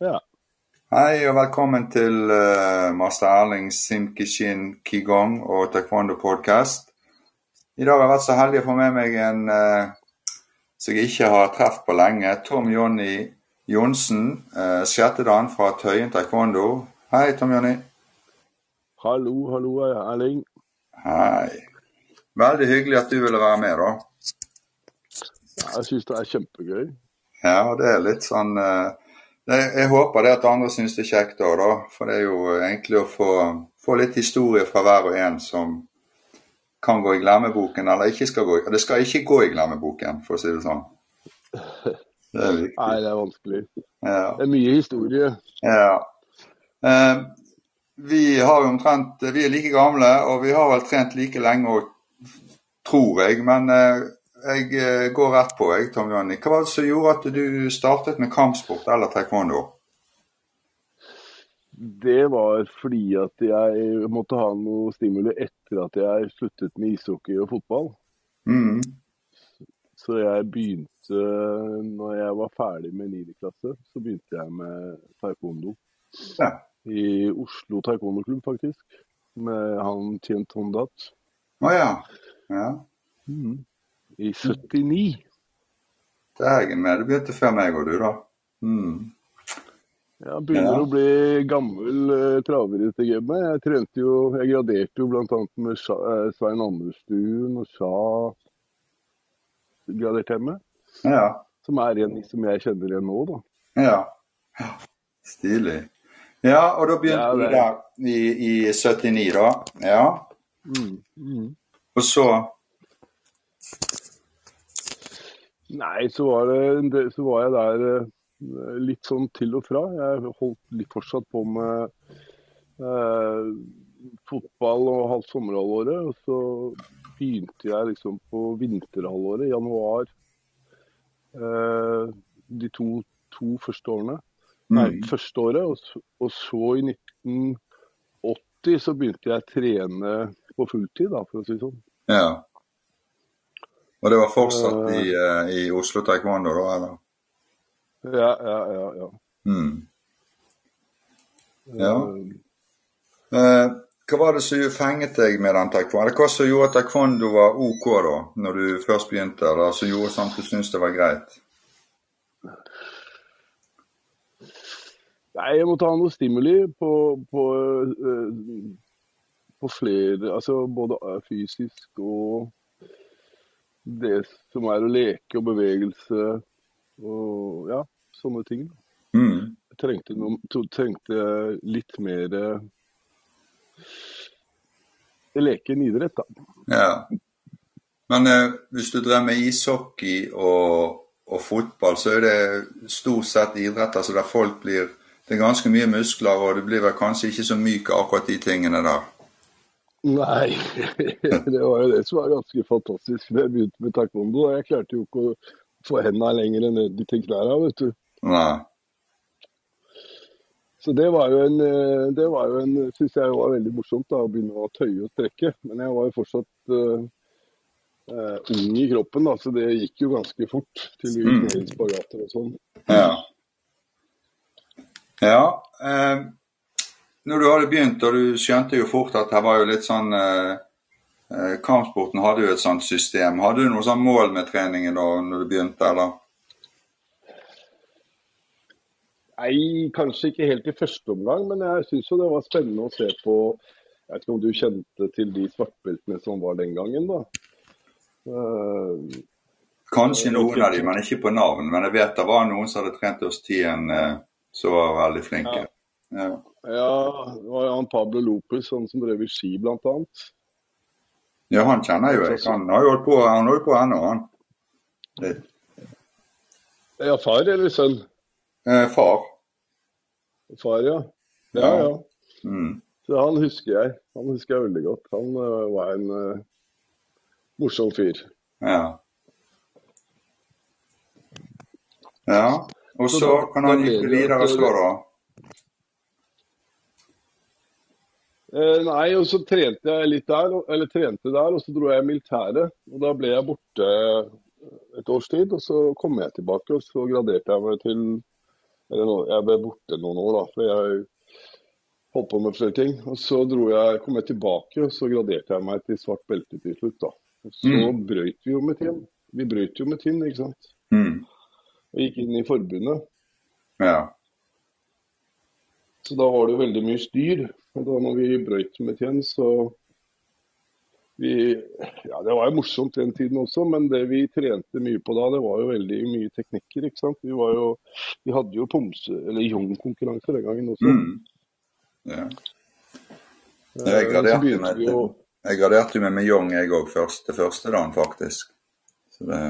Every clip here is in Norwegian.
Ja. Hei og velkommen til uh, master Erling Simkishin Qigong og Taekwondo podcast. I dag har jeg vært så heldig å få med meg en uh, som jeg ikke har truffet på lenge. Tom Jonny Johnsen, uh, sjettedan fra Tøyen taekwondo. Hei, Tom Jonny. Hallo, hallo, Erling. Hei. Veldig hyggelig at du ville være med, da. Jeg syns det er kjempegøy. Ja, det er litt sånn uh, det, Jeg håper det at andre syns det er kjekt òg, da. For det er jo egentlig å få, få, litt historie fra hver og en som kan gå i glemmeboken, eller ikke skal gå i Det skal ikke gå i glemmeboken, for å si det sånn. Det er viktig. Nei, det er vanskelig. Ja. Det er mye historie. Ja. Eh, vi har jo omtrent Vi er like gamle, og vi har vel trent like lenge òg, tror jeg. Men uh, jeg eh, går rett på, jeg, Tom Jonny. Hva var det som gjorde at du startet med kampsport eller taekwondo? Det var fordi at jeg måtte ha noe stimuli etter at jeg sluttet med ishockey og fotball. Mm. Så jeg begynte, når jeg var ferdig med 9. klasse, så begynte jeg med taekwondo. Ja. I Oslo taekwondo-klubb, faktisk. Med han Tient Hondat. Å oh, ja. ja. Mm i 79. Dægen meg, du begynte før meg og du, da. Mm. Jeg begynner ja. å bli gammel uh, traver i TGM. Jeg trente jo, jeg graderte jo bl.a. med Sja, uh, Svein Anderstuen og Sja graderte jeg med. Ja. Som er en som jeg kjenner igjen nå, da. Ja. Stilig. Ja, og da begynte du der i, i 79, da. Ja. Mm, mm. Og så Nei, så var, det, så var jeg der eh, litt sånn til og fra. Jeg holdt litt fortsatt på med eh, fotball og halvt sommerhalvåret. Og så begynte jeg liksom på vinterhalvåret, i januar. Eh, de to, to, første årene. Nei, mm. første året. Og, og, så i 1980 så begynte jeg å trene på fulltid, da, for å si det sånn. Ja. Og det var fortsatt i, uh, i Oslo Taekwondo, da? eller? Ja, ja, ja. ja. Mm. ja. Uh, hva var det som fenget deg med den taekwondo? Hva som gjorde at taekwondo var OK da, når du først begynte, eller som gjorde sånn at du syntes det var greit? Nei, jeg måtte ha noe stimuli på, på, på flere Altså både fysisk og det som er å leke og bevegelse og ja, sånne ting. Mm. Jeg trengte, noe, trengte litt mer eh, leke enn idrett, da. Ja. Men eh, hvis du drev med ishockey og, og, fotball, så er det stort sett idretter altså der folk blir Det er ganske mye muskler, og du blir vel kanskje ikke så myk av akkurat de tingene der? Nei, det var jo det som var ganske fantastisk da jeg begynte med taekwondo. og Jeg klarte jo ikke å få hendene lenger ned til knærne, vet du. Nei. Så det var jo en, eh, det var jo en synes jeg var veldig morsomt da, å begynne å tøye og strekke. Men jeg var jo fortsatt uh, uh, ung i kroppen, da, så det gikk jo ganske fort til vi gikk ned i spagater og sånn. Ja. Ja. Uh når du hadde begynt, og du skjønte jo fort at det var jo litt sånn eh, eh, Kampsporten hadde jo et sånt system. Hadde du noe sånn mål med treningen da når du begynte, eller? Nei, kanskje ikke helt i første omgang, men jeg syns jo det var spennende å se på Jeg vet ikke om du kjente til de svartbeltene som var den gangen, da. Uh, Kanskje noen av de, men ikke på navn. Men jeg vet det var noen som hadde trent hos Tien som var veldig flinke. Ja. Ja. ja, det var han Pablo Lopez, han som drev i ski bl.a. Ja, han kjenner jo jeg. Han har jo holdt på, han holder på ennå, han. Det. Ja, far eller sønn? Eh, far. Far, ja. Ja, ja. Mm. Så han husker jeg. Han husker jeg veldig godt. Han uh, var en uh, morsom fyr. Ja. Ja. Og så, så kan han gikk videre så, da? Eh, nei, og så trente jeg litt der, eller trente der, og så dro jeg i militæret. Og da ble jeg borte et års tid, og så kom jeg tilbake, og så graderte jeg meg til Eller jeg ble borte noen år, da. For jeg holdt på med flere ting. Og så dro jeg, kom jeg tilbake, og så graderte jeg meg til svart belte til slutt, da. Og så Mm. brøyt vi jo med Tinn. Vi brøyt jo med Tinn, ikke sant. Mm. Og gikk inn i forbundet. Ja. Så da det jo veldig mye styr. Og da når vi brøyt med tjen, så vi, ja, Det var jo morsomt den tiden også, men det vi trente mye på da, det var jo veldig mye teknikker. ikke sant? Vi, var jo, vi hadde jo pomse, eller jong-konkurranse den gangen også. Mm. ja. Eh, Jeg graderte meg til jo Jeg graderte meg med jong jeg òg, det første dagen, faktisk. Så det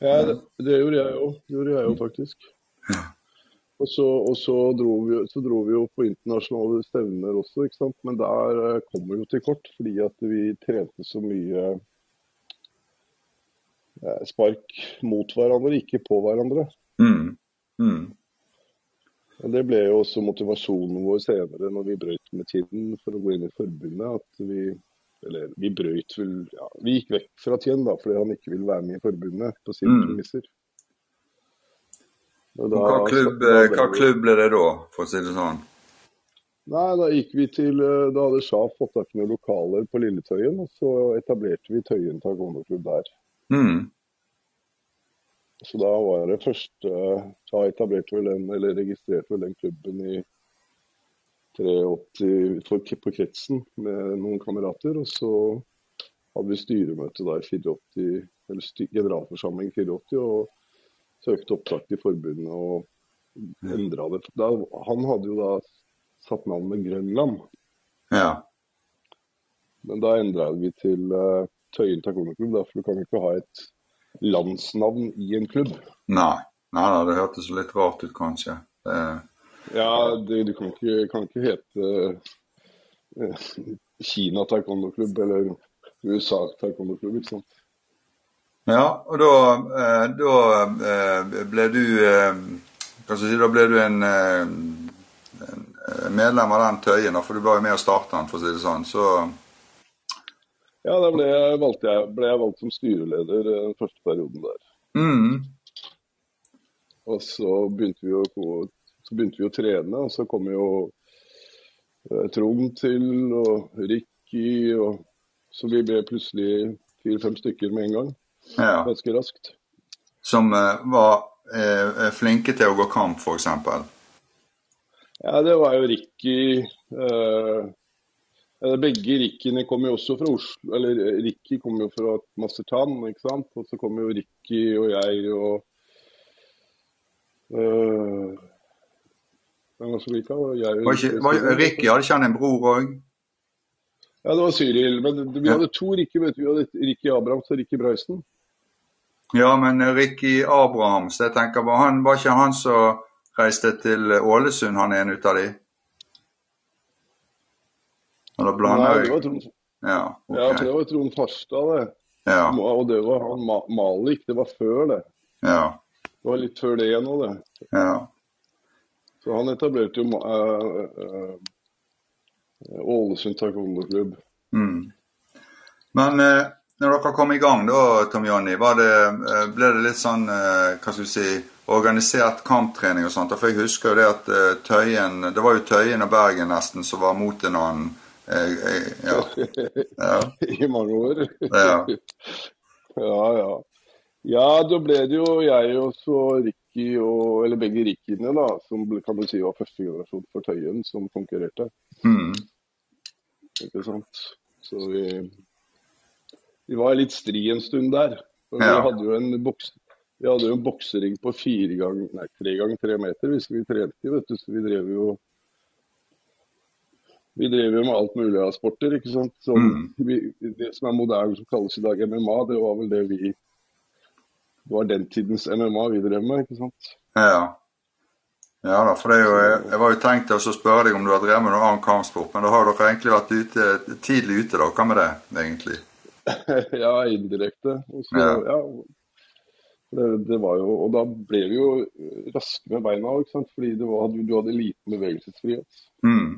Ja, det, det gjorde jeg òg. Det gjorde jeg jo faktisk. Og så, og så, dro vi, så dro vi jo på internasjonale stevner også, ikke sant. Men der kommer kom vi jo til kort fordi at vi trente så mye eh, spark mot hverandre, ikke på hverandre. mm. Mm. Og Det ble jo også motivasjonen vår senere når vi brøyt med tiden for å gå inn i forbundet. at vi eller vi brøyt vel ja, Vi gikk vekk fra Tjen da, fordi han ikke ville være med i forbundet på sine Mm. premisser. Da- Hva klubb, hva klubb ble det da, for å si det sånn? Nei, da gikk vi til eh, Da hadde Sjaf fått tak i noen lokaler på Lilletøyen, og så etablerte vi Tøyen taekwondo-klubb der. Mm. Så da var det første Da etablerte vel den, eller registrerte vel den klubben i 83 for, på kretsen med noen kamerater. Og så hadde vi styremøte da i 84, eller generalforsamling i 84 og søkte opptak til forbundet og endra det. Da, han hadde jo da satt navnet Grønland. Ja. Men da endra vi til uh, Tøyen taekwondo-klubb, for du kan ikke ha et landsnavn i en klubb. Nei. Nei da, det hørtes litt rart ut, kanskje. Det, Ja, det, du kan ikke, kan ikke hete uh, Kina taekwondo-klubb eller USA taekwondo-klubb, ikke sant. Ja, og da, eh, da eh, ble du eh, Hva skal jeg si, da ble du en, en medlem av den Tøyen, for du var jo med og starta den, for å si det sånn. Så Ja, da ble jeg, valgt, jeg, ble jeg valgt som styreleder den første perioden der. mm. Og så begynte vi å, så begynte vi å trene, og så kom jo eh, Trond til, og Ricky, og så vi ble plutselig fire-fem stykker med en gang. Ja. Ganske raskt. Som uh, var uh, flinke til å gå kamp, f.eks. Ja, det var jo Ricky Begge Rickyene kom jo også fra Oslo. Eller Ricky kom jo fra Mastertan, ikke sant. Og så kom jo Ricky og jeg og Uh, var? Jeg Var ikke, var, Ricky, hadde ikke han en bror òg? Ja, det var Cyril. Men vi hadde to Ricky. vet du. Vi hadde Ricky Abrahams og Ricky Breisen. Ja, men Ricky Abrahams, jeg tenker på, han var ikke han som reiste til Ålesund, han ene ut av de? Eller blander Nei, det var Trond, Ja, ja, for det var Trond Farstad, det. Ja, Og det var han Malik. Det var før det. ja, Det var litt før det nå, det. ja. Så han etablerte jo uh, eh, Ålesund taekwondo-klubb. Mm. Men eh, når dere kom i gang da, Tom Jonny, eh, ble det litt sånn, eh, hva skal vi si, organisert kamptrening og sånt? For jeg husker jo det at eh, Tøyen, det var jo Tøyen og Bergen nesten som var mot en eh, ja. ja. I mange år. Ja. ja, ja. Ja, da ble det jo jeg og så Ricky, og, eller begge Rickyene, da, som kan du si var første generasjon for Tøyen, som konkurrerte. Mm. Ikke sant? Så vi, vi var litt stri en stund der. Ja. vi hadde jo en boks, vi hadde jo en boksering på fire gang, nei, tre ganger tre meter hvis vi trente, vet du. Så vi drev jo vi drev jo med alt mulig av sporter, ikke sant. Så Mm. vi, det som er moderne, som kalles i dag MMA, det var vel det vi Det var den tidens MMA vi drev med, ikke sant. Ja. Ja da, for det jo, jeg, jeg var jo tenkt til å spørre deg om du har drevet med noen annen kampsport, men da har dere egentlig vært ute, tidlig ute, da. Hva med det, egentlig? ja, indirekte. Også, Ja. ja. Det, det var jo, og da ble vi jo raske med beina, ikke sant? fordi det var, du, du hadde liten bevegelsesfrihet. Mm.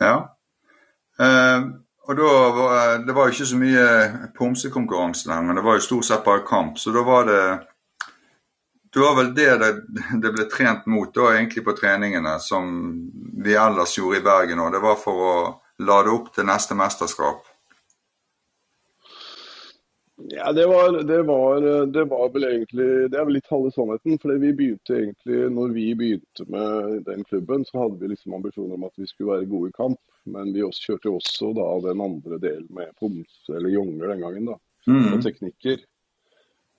Ja. Eh, og da var Det var jo ikke så mye pomsekonkurranse der, men det var jo stort sett bare kamp. Så da var det det var vel det, det det ble trent mot da, egentlig på treningene, som vi ellers gjorde i Bergen òg. Det var for å lade opp til neste mesterskap. Ja, det var, det var, det var vel egentlig Det er vel litt halve sannheten. For vi begynte egentlig Når vi begynte med den klubben, så hadde vi liksom ambisjoner om at vi skulle være gode i kamp. Men vi også, kjørte også da den andre delen med poms, eller jonger den gangen, da. Mm. Og teknikker.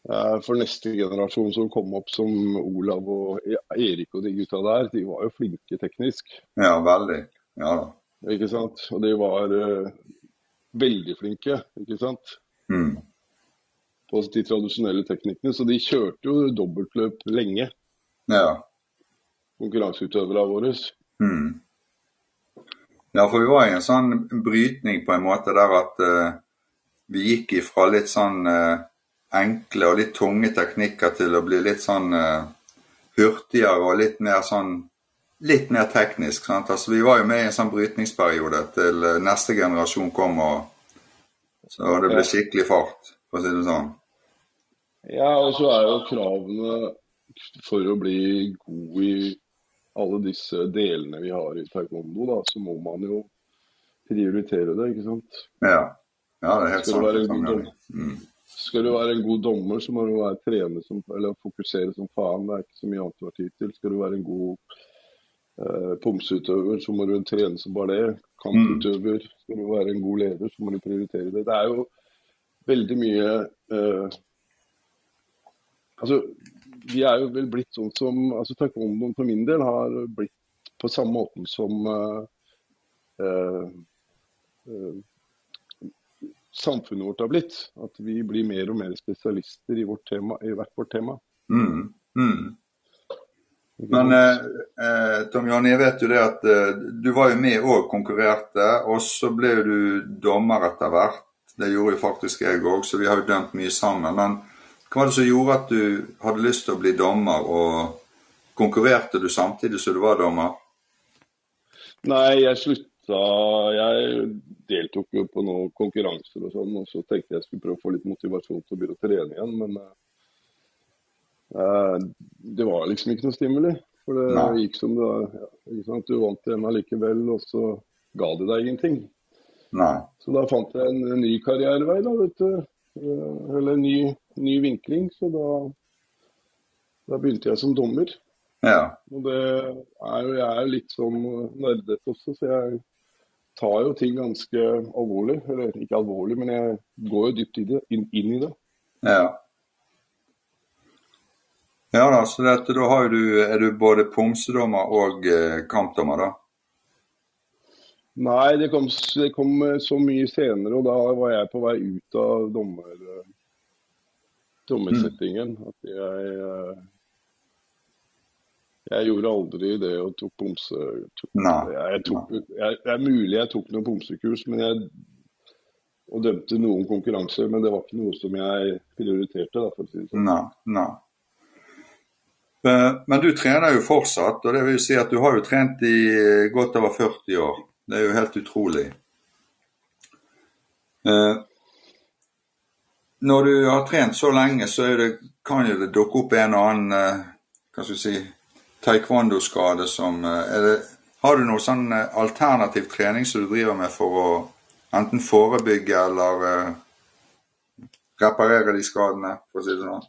Eh, For neste generasjon som kom opp som Olav og E- Erik og de gutta der, de var jo flinke teknisk. Ja, veldig. Ja da. Ikke sant? Og de var uh, veldig flinke, ikke sant? Mm. På de tradisjonelle teknikkene. Så de kjørte jo dobbeltløp lenge, Ja. konkurranseutøverne våre. Mm. Ja, for vi var i en sånn brytning på en måte der at uh, vi gikk ifra litt sånn uh, enkle og litt tunge teknikker til å bli litt sånn uh, hurtigere og litt mer sånn litt mer teknisk. sant? Altså Vi var jo med i en sånn brytningsperiode til neste generasjon kom, og så det ble skikkelig fart, for å si det sånn. Ja, og så er jo kravene for å bli god i alle disse delene vi har i taekwondo, da, så må man jo prioritere det, ikke sant. Ja, ja det er helt Skal sant. du god Mm. Skal du være en god dommer, så må du være trene som, eller fokusere som faen. Det er ikke så mye annet du har tid til. Skal du være en god eh, pomseutøver, så må du trene som bare det. Kamputøver. Skal du være en god leder, så må du prioritere det. Det er jo veldig mye eh, Altså, vi er jo vel blitt sånn som altså Taekwondoen for min del har blitt på samme måten som uh, uh, samfunnet vårt har blitt. At vi blir mer og mer spesialister i, vårt tema, i hvert vårt tema. Mm. Mm. Men eh, eh, Tom Jonny, jeg vet jo det at eh, du var jo med og konkurrerte, og så ble du dommer etter hvert. Det gjorde jo faktisk jeg òg, så vi har jo dømt mye sammen. Men hva var det som gjorde at du hadde lyst til å bli dommer, og konkurrerte du samtidig som du var dommer? Nei, jeg slutta Jeg deltok jo på noen konkurranser og sånn, og så tenkte jeg skulle prøve å få litt motivasjon til å begynne å trene igjen, men uh, det var liksom ikke noe stimuli. For det Nei. gikk som det ja, sant? Du vant igjen allikevel, og så ga det deg ingenting. Nei. Så da fant jeg en, en ny karrierevei, da, vet du. Eh, Eller en ny, ny vinkling. Så da, da begynte jeg som dommer. Ja. Og det er jo, jeg er jo litt sånn nerdete også, så jeg tar jo ting ganske alvorlig. Eller ikke alvorlig, men jeg går jo dypt i det, inn, inn i det. Ja. Ja da, så dette, da har du, er du både pomsedommer og eh, kampdommer, da? Nei, det kom, det kom så mye senere, og da var jeg på vei ut av dommer, dommersettingen. At jeg eh, Jeg gjorde aldri det og tok pomse... Tok, jeg, jeg tok, jeg, det er mulig jeg tok noen pomsekurs, men jeg og dømte noen konkurranser, men det var ikke noe som jeg prioriterte. Da, for å si det sånn. Nei. nei. Eh, Men du trener jo fortsatt, og det vil si at du har jo trent i eh, godt over 40 år. Det er jo helt utrolig. Eh, Når du har trent så lenge, så det, kan jo det dukke opp en og annen eh, hva skal vi si, taekwondo-skade som eh, det, Har du noe sånn eh, alternativ trening som du driver med for å enten forebygge eller eh, reparere de skadene, for å si det sånn?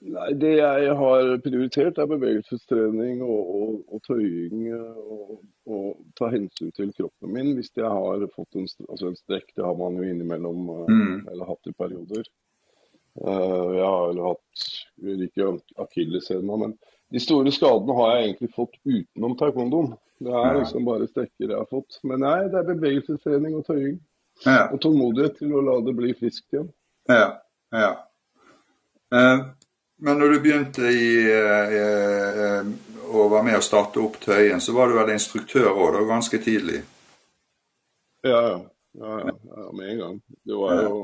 Nei, Det jeg har prioritert, er bevegelsestrening og, og, og tøying. Og, og ta hensyn til kroppen min hvis jeg har fått en, altså en strekk. Det har man jo innimellom, eh, Mm. eller hatt i perioder. Eh, Jeg har jo hatt ikke akilleshæla, men de store skadene har jeg egentlig fått utenom taekwondoen. Det er liksom bare strekker jeg har fått. Men nei, det er bevegelsestrening og tøying. Ja. Og tålmodighet til å la det bli friskt igjen. Ja, ja. Eh, men når du begynte i, eh, eh, å være med å starte opp Tøyen, så var du vel instruktør òg, ganske tidlig? Ja, ja. ja, ja, ja med en gang. Det var jo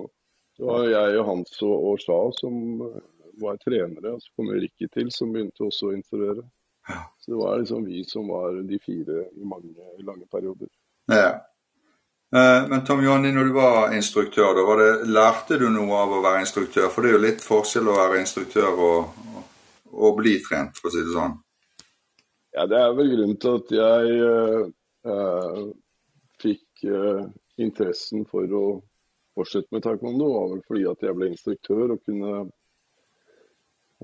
det var jeg og Hans og, og Sha som eh, var trenere, og så kom Rikke til, som begynte også å instruere. Ja. Så det var liksom vi som var de fire i mange lange perioder. Ja. Eh, men Tom Johnny, når du var instruktør, da, var det, lærte du noe av å være instruktør? For det er jo litt forskjell å være instruktør og, og, og bli trent, for å si det sånn. Ja, Det er vel grunnen til at jeg eh, fikk eh, interessen for å fortsette med taekwondo. var vel fordi at jeg ble instruktør og kunne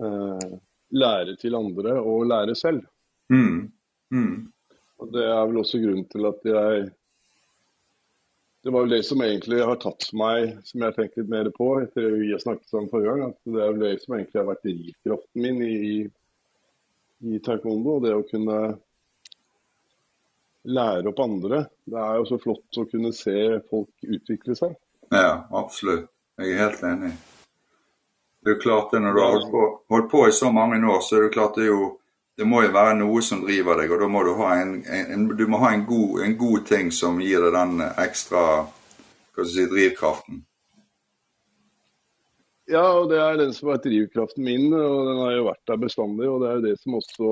eh, lære til andre og lære selv. Mm. Mm. Og Det er vel også grunnen til at jeg Det var vel det som egentlig har tatt meg, som jeg har tenkt litt mer på etter vi har snakket om forrige gang, at det er vel det som egentlig har vært drivkraften min i, i taekwondo. Det å kunne lære opp andre. Det er jo så flott å kunne se folk utvikle seg. Ja, absolutt. Jeg er helt enig. Det er jo klart det Når du har holdt på, holdt på i så mange år, så er det klart det er jo det må jo være noe som driver deg, og da må du ha en, en, du må ha en, god, en god ting som gir deg den ekstra si, drivkraften. Ja, og det er den som har vært drivkraften min, og den har jo vært der bestandig. Og det er jo det som også,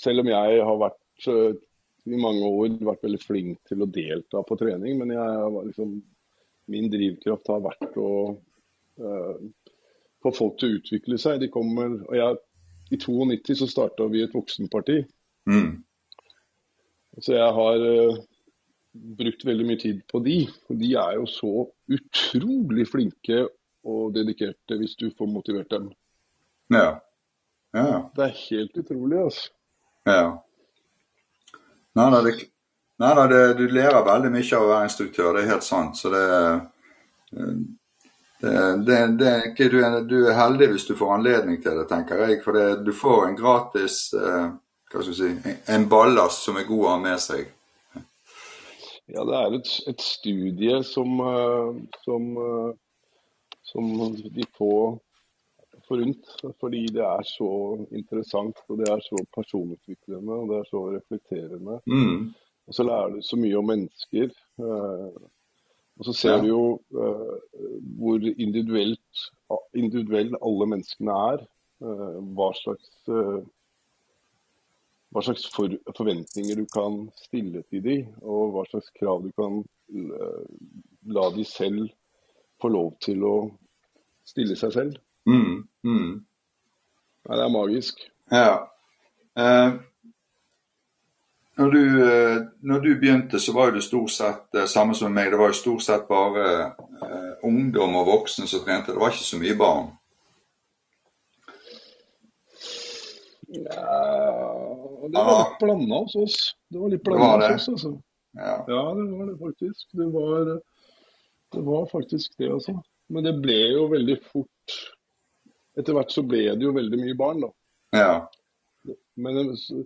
selv om jeg har vært eh, i mange år vært veldig flink til å delta på trening, men jeg, liksom, min drivkraft har vært å uh, få folk til å utvikle seg. De kommer, og jeg i 92 så starta vi et voksenparti. Mm. Så jeg har uh, brukt veldig mye tid på de. Og de er jo så utrolig flinke og dedikerte hvis du får motivert dem. Ja. ja. Det er helt utrolig, altså. Ja. Nei da, det, nei, da det, du lærer veldig mye av å være instruktør, det er helt sant. Så det, eh, det, det, ikke, du, er, du, er, heldig hvis du får anledning til det, tenker jeg. For det, du får en gratis eh, hva skal si, en ballast som er god å ha med seg. Ja, det er et, et studie som, eh, som, eh, som de får forunt. Fordi det er så interessant, og det er så personutviklende og det er så reflekterende. Mm. Og så lærer du så mye om mennesker. Og så ser du jo uh, hvor individuelt, alle menneskene er. Uh, hva slags, uh, hva slags for, forventninger du kan stille til dem, og hva slags krav du kan la de selv få lov til å stille seg selv. Mm, mm. Nei, det er magisk. Ja. Uh, når du, eh, når du, begynte, så var det stort sett eh, samme som meg. Det var jo stort sett bare uh, ungdom og voksne som trente. Det var ikke så mye barn. Ja, det var litt blanda hos oss. Det var litt blanda hos oss, altså. Ja. ja. det var det faktisk. Det var, det var faktisk det, altså. Men det ble jo veldig fort Etter hvert så ble det jo veldig mye barn, da. Ja. Men eh, så,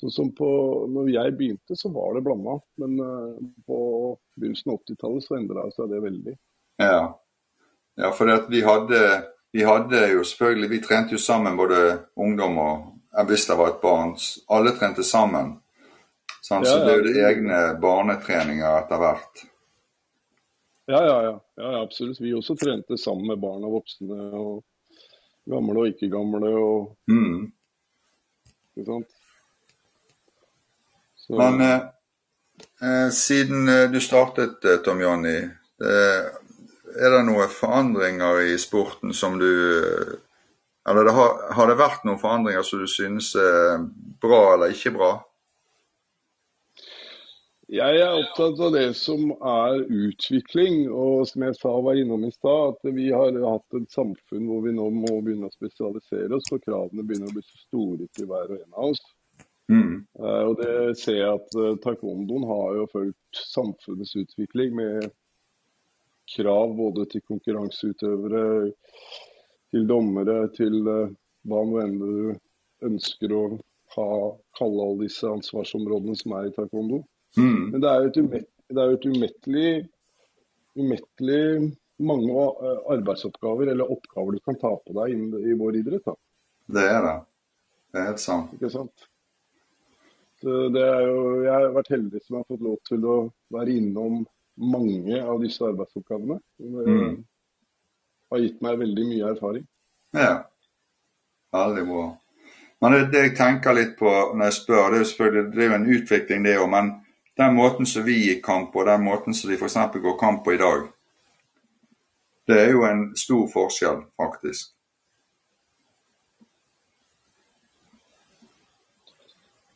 så, som på, når jeg begynte, så var det blanda. Men uh, på begynnelsen av 80-tallet så endra seg det veldig. Ja, ja for vi hadde, vi hadde jo selvfølgelig Vi trente jo sammen, både ungdom og hvis det var et barn. Alle trente sammen. Sånn, så det er jo det egne barnetreninger etter hvert. Ja, ja, ja, ja, absolutt. Vi også trente sammen med barn og voksne. og Gamle og ikke gamle. og mm. Ikke sant? Så... Men eh, eh, siden eh, du startet, eh, Tom Jonny, er det noen forandringer i sporten som du Eller det har, har, det vært noen forandringer som du synes er bra eller ikke bra? Jeg er opptatt av det som er utvikling. Og som jeg sa var innom i stad, at vi har hatt et samfunn hvor vi nå må begynne å spesialisere oss. Og kravene begynner å bli så store til hver og en av oss. Mm. Uh, og det ser jeg at uh, taekwondoen har jo fulgt samfunnets utvikling med krav både til konkurranseutøvere, til dommere, til uh, hva nå enn du ønsker å ha, kalle alle disse ansvarsområdene som er i taekwondo. Mm. Men det er jo et, umet, et umettelig, umettelig mange arbeidsoppgaver eller oppgaver du kan ta på deg i vår idrett. Da. Det er det. Det er helt sant. Ikke sant? Så det jo, jeg har vært heldig som har fått lov til å være innom mange av disse arbeidsoppgavene. Det mm. har gitt meg veldig mye erfaring. Ja, veldig bra. Men det, det jeg tenker litt på når jeg spør, det er jo selvfølgelig det er en utvikling det òg. Men den måten som vi gikk kamp på, den måten som de f.eks. går kamp på i dag, det er jo en stor forskjell, faktisk.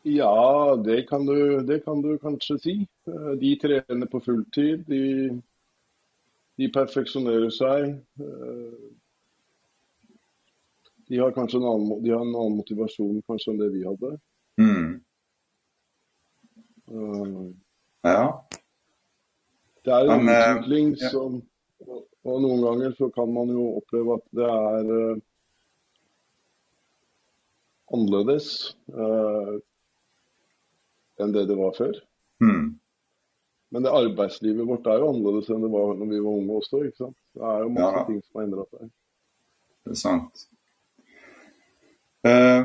Ja, det kan, du, det kan du kanskje si. Eh, de trener på fulltid. De, de perfeksjonerer seg. Eh, de har kanskje en annen, de har en annen motivasjon kanskje enn det vi hadde. Mm. Uh, ja. Det er en Men, uh, utvikling ja. som Og noen ganger så kan man jo oppleve at det er uh, annerledes enn det det var før. Mm. Men det arbeidslivet vårt er jo annerledes enn det var når vi var unge også. ikke sant? Det er jo masse Ja. ting som har endra seg. Det er sant. Eh,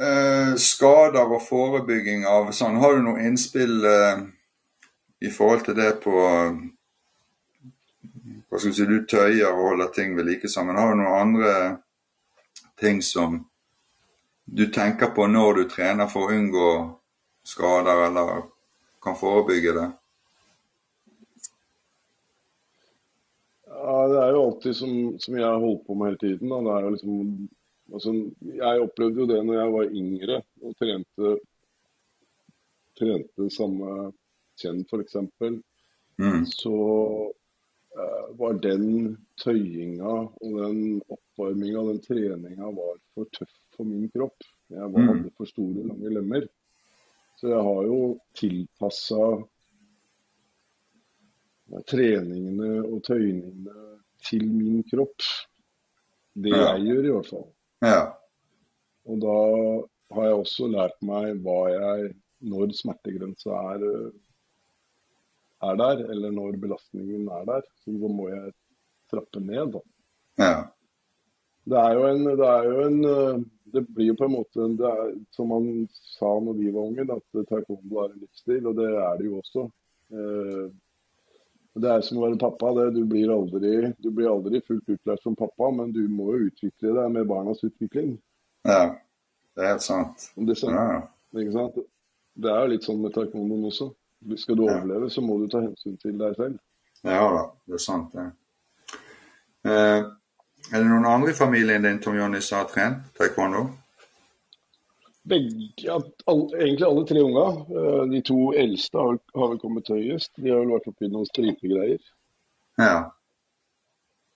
eh, skader og forebygging av sånn, Har du noe innspill eh, i forhold til det på hva skal Du si, du tøyer og holder ting ved like sammen. Har du noen andre ting som du tenker på når du trener for å unngå skader, eller kan forebygge det? Ja, Det er jo alltid som, som jeg holdt på med hele tiden. Da. Det er jo liksom, altså, jeg opplevde jo det når jeg var yngre og trente, trente samme kjenn f.eks. Mm. Så eh, var den tøyinga og den oppvarminga, den treninga, var for tøff for min kropp. Jeg var, Mm. hadde for store, lange lemmer. Så jeg har jo tilpassa treningene og tøyningene til min kropp. Det Ja. jeg gjør, i hvert fall. Ja. Og da har jeg også lært meg hva jeg Når smertegrensa er, øh, er der, eller når belastningen er der, så da må jeg trappe ned. Da. ja. Det er jo en Det, er jo en, øh, det blir jo på en måte det er, Som man sa når vi var unge, at taekwondo er en livsstil, og det er det jo også. Det er som å være pappa. Det, du, blir aldri, du blir aldri fullt utlært som pappa, men du må jo utvikle deg med barnas utvikling. ja. Det er helt sant. Det, Ja. ikke sant? det er jo litt sånn med taekwondoen også. Skal du Ja. overleve, så må du ta hensyn til deg selv. Ja da, det er sant det. Eh, er det noen andre i familien din Tom Jonny, som har trent taekwondo? Begge, ja, all, egentlig alle tre unga. eh, De to eldste har, har vel kommet høyest. De har vel vært oppi noen stripegreier. Ja.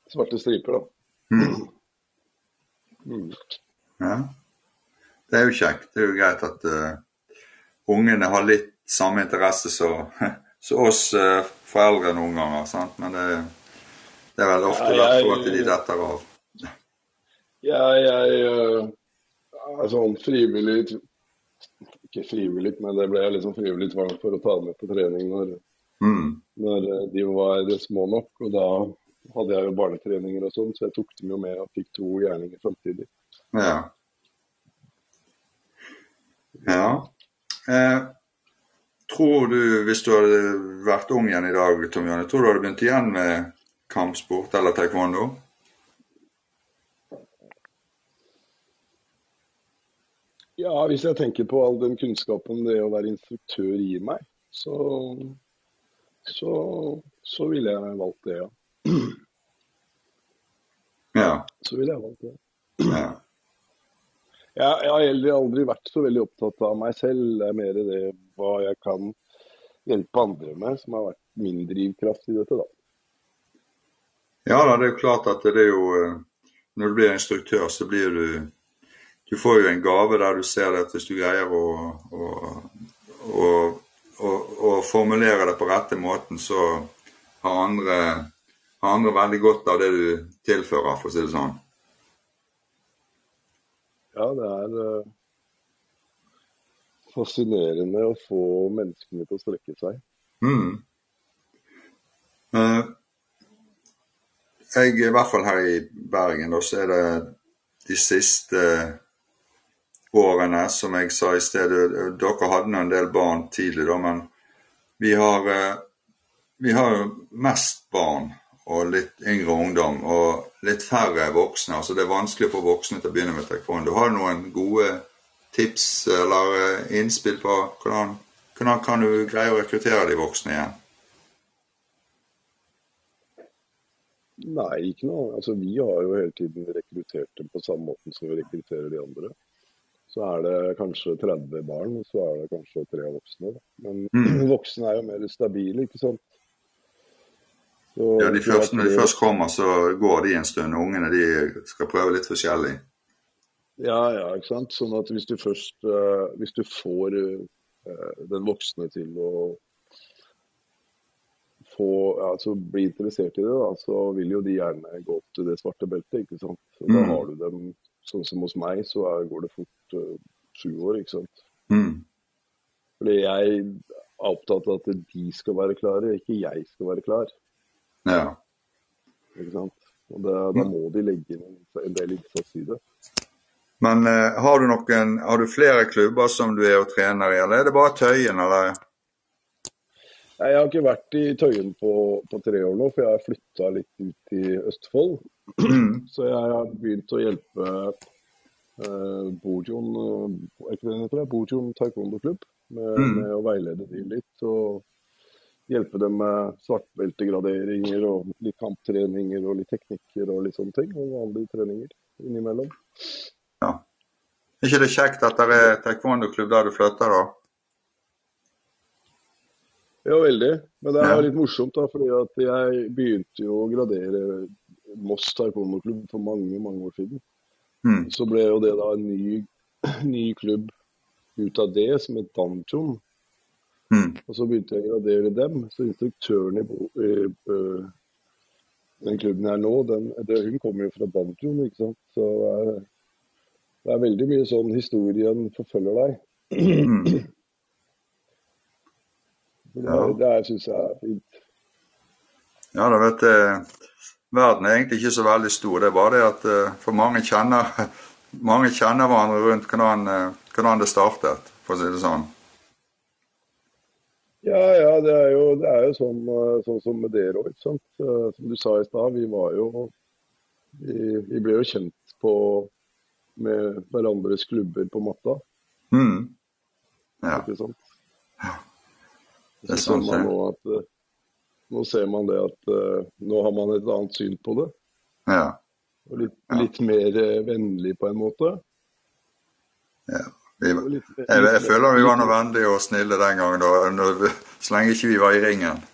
Svarte striper, da. Mm. Mm. ja. Det er jo kjekt. Det er jo greit at uh, ungene har litt samme interesse som oss uh, foreldre noen ganger. sant? Men det, det er vel ofte Ja, jeg- derfor at de detter av. Jeg, jeg er sånn frivillig Ikke frivillig, men det ble jeg liksom frivillig tvang for å ta med på trening når, Mm. når eh, de var små nok. Og da hadde jeg jo barnetreninger og sånn, så jeg tok dem jo med og fikk to gjerninger samtidig. Ja. Ja. Eh, tror du, hvis du hadde vært ung igjen i dag, Tom Janne, tror du du hadde begynt igjen med kampsport eller taekwondo? Ja, hvis jeg tenker på all den kunnskapen det å være instruktør gir meg, så, så, så ville jeg valgt det, ja. Ja. Så ville jeg valgt det. ja. Jeg, jeg har heller aldri vært så veldig opptatt av meg selv. Det er mer det hva jeg kan hjelpe andre med, som har vært min drivkraft i dette, da. Ja da, det er jo klart at det er jo eh, Når du blir instruktør, så blir du Du får jo en gave der du ser det at hvis du greier å, å, å, å, formulere det på rette måten, så har andre, har andre veldig godt av det du tilfører, for å si det sånn. Ja, det er eh, fascinerende å få menneskene til å strekke seg. Mm. Eh, jeg, I hvert fall her i Bergen, da, så er det de siste årene, som jeg sa i stedet Dere hadde nå en del barn tidlig, da, men vi har, eh, vi har mest barn og litt yngre ungdom og litt færre voksne. altså Det er vanskelig for voksne til å begynne med taekwondo. Har noen gode tips eller eh, innspill på hvordan Hvordan kan du greie å rekruttere de voksne igjen? Nei, ikke noe. Altså, vi har jo hele tiden rekruttert dem på samme måten som vi rekrutterer de andre. Så er det kanskje 30 barn, og så er det kanskje tre voksne. Men mm. voksne er jo mer stabile, ikke sant. Så, ja, de første, Når de først kommer, så går de en stund. og Ungene de skal prøve litt forskjellig. Ja, ja, ikke sant. Sånn at hvis du først uh, Hvis du får uh, den voksne til å få, altså bli interessert i det, da, så vil jo de gjerne gå opp til det svarte beltet. ikke sant? Og da mm. har du dem, Sånn som hos meg, så er, går det fort uh, sju år. ikke sant? Mm. Fordi jeg er opptatt av at de skal være klare, ikke jeg skal være klar. Ja. Ikke sant? Og det, Da mm. må de legge inn en del innsats i det. Men uh, har, du noen, har du flere klubber som du er og trener i, eller er det bare Tøyen? eller? Jeg har ikke vært i Tøyen på, på tre år nå, for jeg har flytta litt ut i Østfold. Mm. Så jeg har begynt å hjelpe eh, Bojon, uh, taekwondo-klubb med, mm. med, å veilede de litt. Og hjelpe dem med svartbeltegraderinger og litt kamptreninger og litt teknikker og litt sånne ting. Og vanlige treninger innimellom. Ja. Er ikke det kjekt at det er taekwondo-klubb der du flytter, da? Ja, veldig. Men det er litt morsomt, da, fordi at jeg begynte jo å gradere Moss taekwondo-klubb for mange, mange år siden. Mm. Så ble jo det da en ny, ny klubb ut av det, som het Danchon. Mm. Og så begynte jeg å gradere dem. Så instruktøren i, i, i den klubben her nå, den, det, hun kommer jo fra Danchon, ikke sant. Så det er, det er veldig mye sånn historien forfølger deg. Mm. Det, det syns jeg er fint. Ja, da vet jeg, Verden er egentlig ikke så veldig stor. Det er bare det at uh, for mange kjenner, mange kjenner hverandre rundt hvordan, uh, hvordan, det startet, for å si det sånn. Ja, ja, det er jo, det er jo sånn, uh, sånn, som med dere òg. Som du sa i stad, vi var jo vi, vi, ble jo kjent på med hverandres klubber på matta. Mm. Ja. Ikke sant? Ja. Så ser sånn, sånn. eh, nå ser man det at uh, nå har man et annet syn på det. Ja. Og litt, litt mer uh, vennlig på en måte. Ja. Vi, jeg, jeg, føler vi var noe vennlige og snille den gangen, da, så lenge ikke vi var i ringen.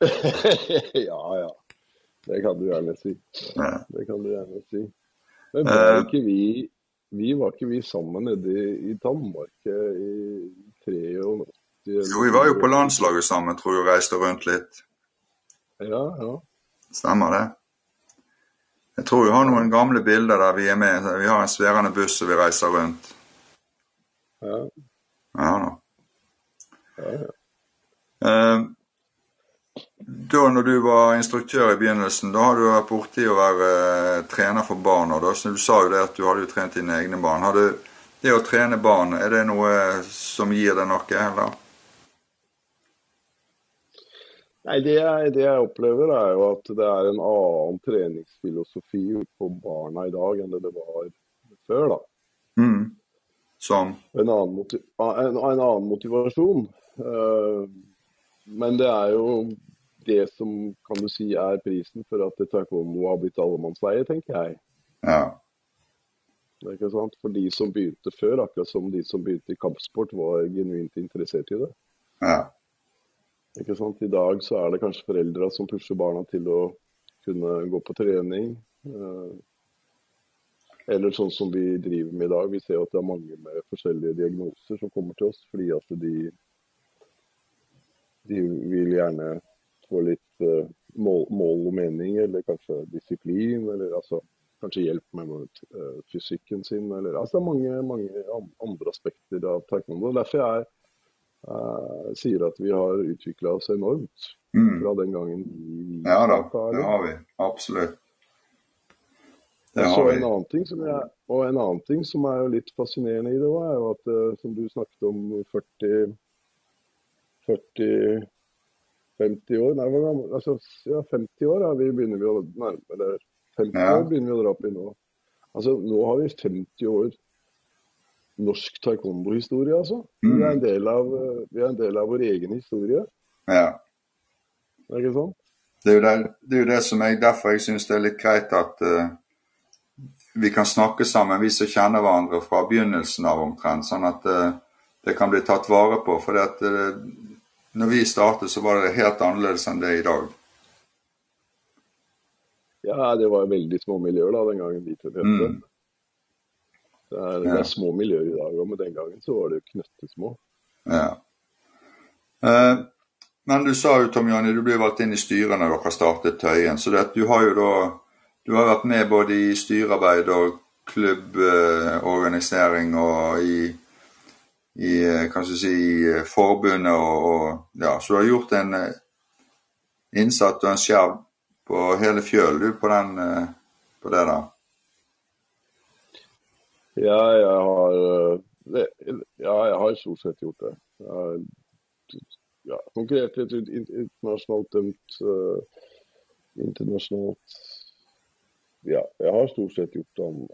ja, ja. Det kan du gjerne si. Ja. Det kan du gjerne si. Men var ikke vi, vi var ikke vi sammen nede i, i Danmark i 83? Jo, vi var jo på landslaget sammen, tror jeg, og reiste rundt litt. Ja, ja. Stemmer det. Jeg tror vi har noen gamle bilder der vi er med. Vi har en sværende buss og vi reiser rundt. Ja. Ja da. Ja, ja. Eh, da når du var instruktør i begynnelsen, da har du vært borti å være eh, trener for barn. Og da, du sa jo det at du hadde jo trent dine egne barn. Har du, det å trene barn, er det noe som gir deg noe, eller? Nei, det jeg, det jeg, opplever er jo at det er en annen treningsfilosofi på barna i dag enn det det var før. da. Mm. Sånn. En annen, en, en annen motivasjon. Uh, men det er jo det som kan du si er prisen for at taekwondo har blitt allemannsleie, tenker jeg. Ja. Det ikke sant? For de som begynte før, akkurat som de som begynte i kampsport, var genuint interessert i det. Ja. Ikke sant? I dag så er det kanskje foreldra som pusher barna til å kunne gå på trening. Eh, eller sånn som vi driver med i dag. Vi ser at det er mange med forskjellige diagnoser som kommer til oss fordi at de, de vil gjerne få litt eh, mål, mål, og mening, eller kanskje disiplin, eller altså kanskje hjelp med uh, fysikken sin. Eller, altså det er mange, mange andre aspekter av taekwondo. Derfor er uh, sier at vi har utvikla oss enormt mm. fra den gangen vi Ja da, det har vi. Absolutt. Det har vi. En annen ting som jeg, og en annen ting som er litt fascinerende i det, er jo at uh, som du snakket om 40 40 50 år Nei, altså, ja, 50 år ja, vi begynner vi å nærme Eller 50 ja. år begynner vi å dra opp i nå. Altså, nå har vi 50 år norsk taekwondo-historie, altså. Mm. Vi, er en del av, vi er en del av vår egen historie. Ja. Det er ikke sant? Det er jo det, det, er det som jeg, derfor jeg syns det er litt greit at uh, vi kan snakke sammen, vi som kjenner hverandre fra begynnelsen av omtrent. Sånn at uh, det kan bli tatt vare på. For uh, når vi startet, så var det helt annerledes enn det er i dag. Ja, det var veldig små miljøer da, den gangen vi trente. Mm. Det er, det er små miljøer i dag òg, men den gangen så var det knøttesmå. Ja. Eh, men du sa jo Tom Janni, du ble valgt inn i styret når dere startet Tøyen. Så det, du har jo da du har vært med både i styrearbeid og klubborganisering og i, i kan du si, forbundet og, og ja, Så du har gjort en eh, innsats og en skjerv på hele fjøl du på, den, eh, på det der. Ja, jeg har Ja, jeg har stort sett gjort det. Jeg har ja, konkurrert litt internasjonalt dømt. Uh, internasjonalt Ja, jeg har stort sett gjort om,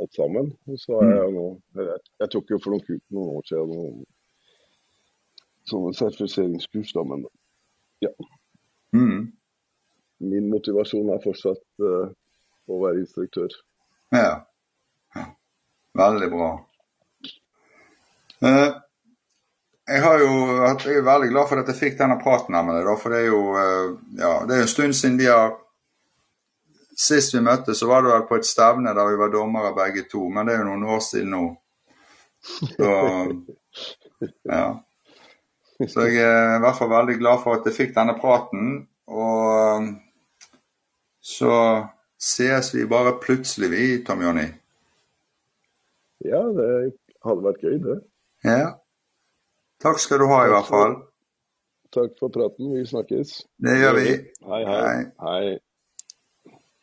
alt sammen. Så er jeg nå Jeg, jeg tok jo for noen, noen år siden noen sånne sertifiseringskurs, da, men ja. Mm. Min motivasjon er fortsatt uh, å være instruktør. Ja. Veldig bra. Eh, jeg, har jo, jeg er veldig glad for at jeg fikk denne praten her med deg. For det er jo eh, ja, det er en stund siden vi har Sist vi møttes, så var det vel på et stevne der vi var dommere begge to. Men det er jo noen år siden nå. Så ja. Så jeg er i hvert fall veldig glad for at jeg fikk denne praten. Og så ses vi bare plutselig, vi, Tom Jonny. Ja, det hadde vært gøy, det. Ja. Takk skal du ha, i hvert fall. Takk for praten. Vi snakkes. Det gjør vi. Hei, hei. hei. hei.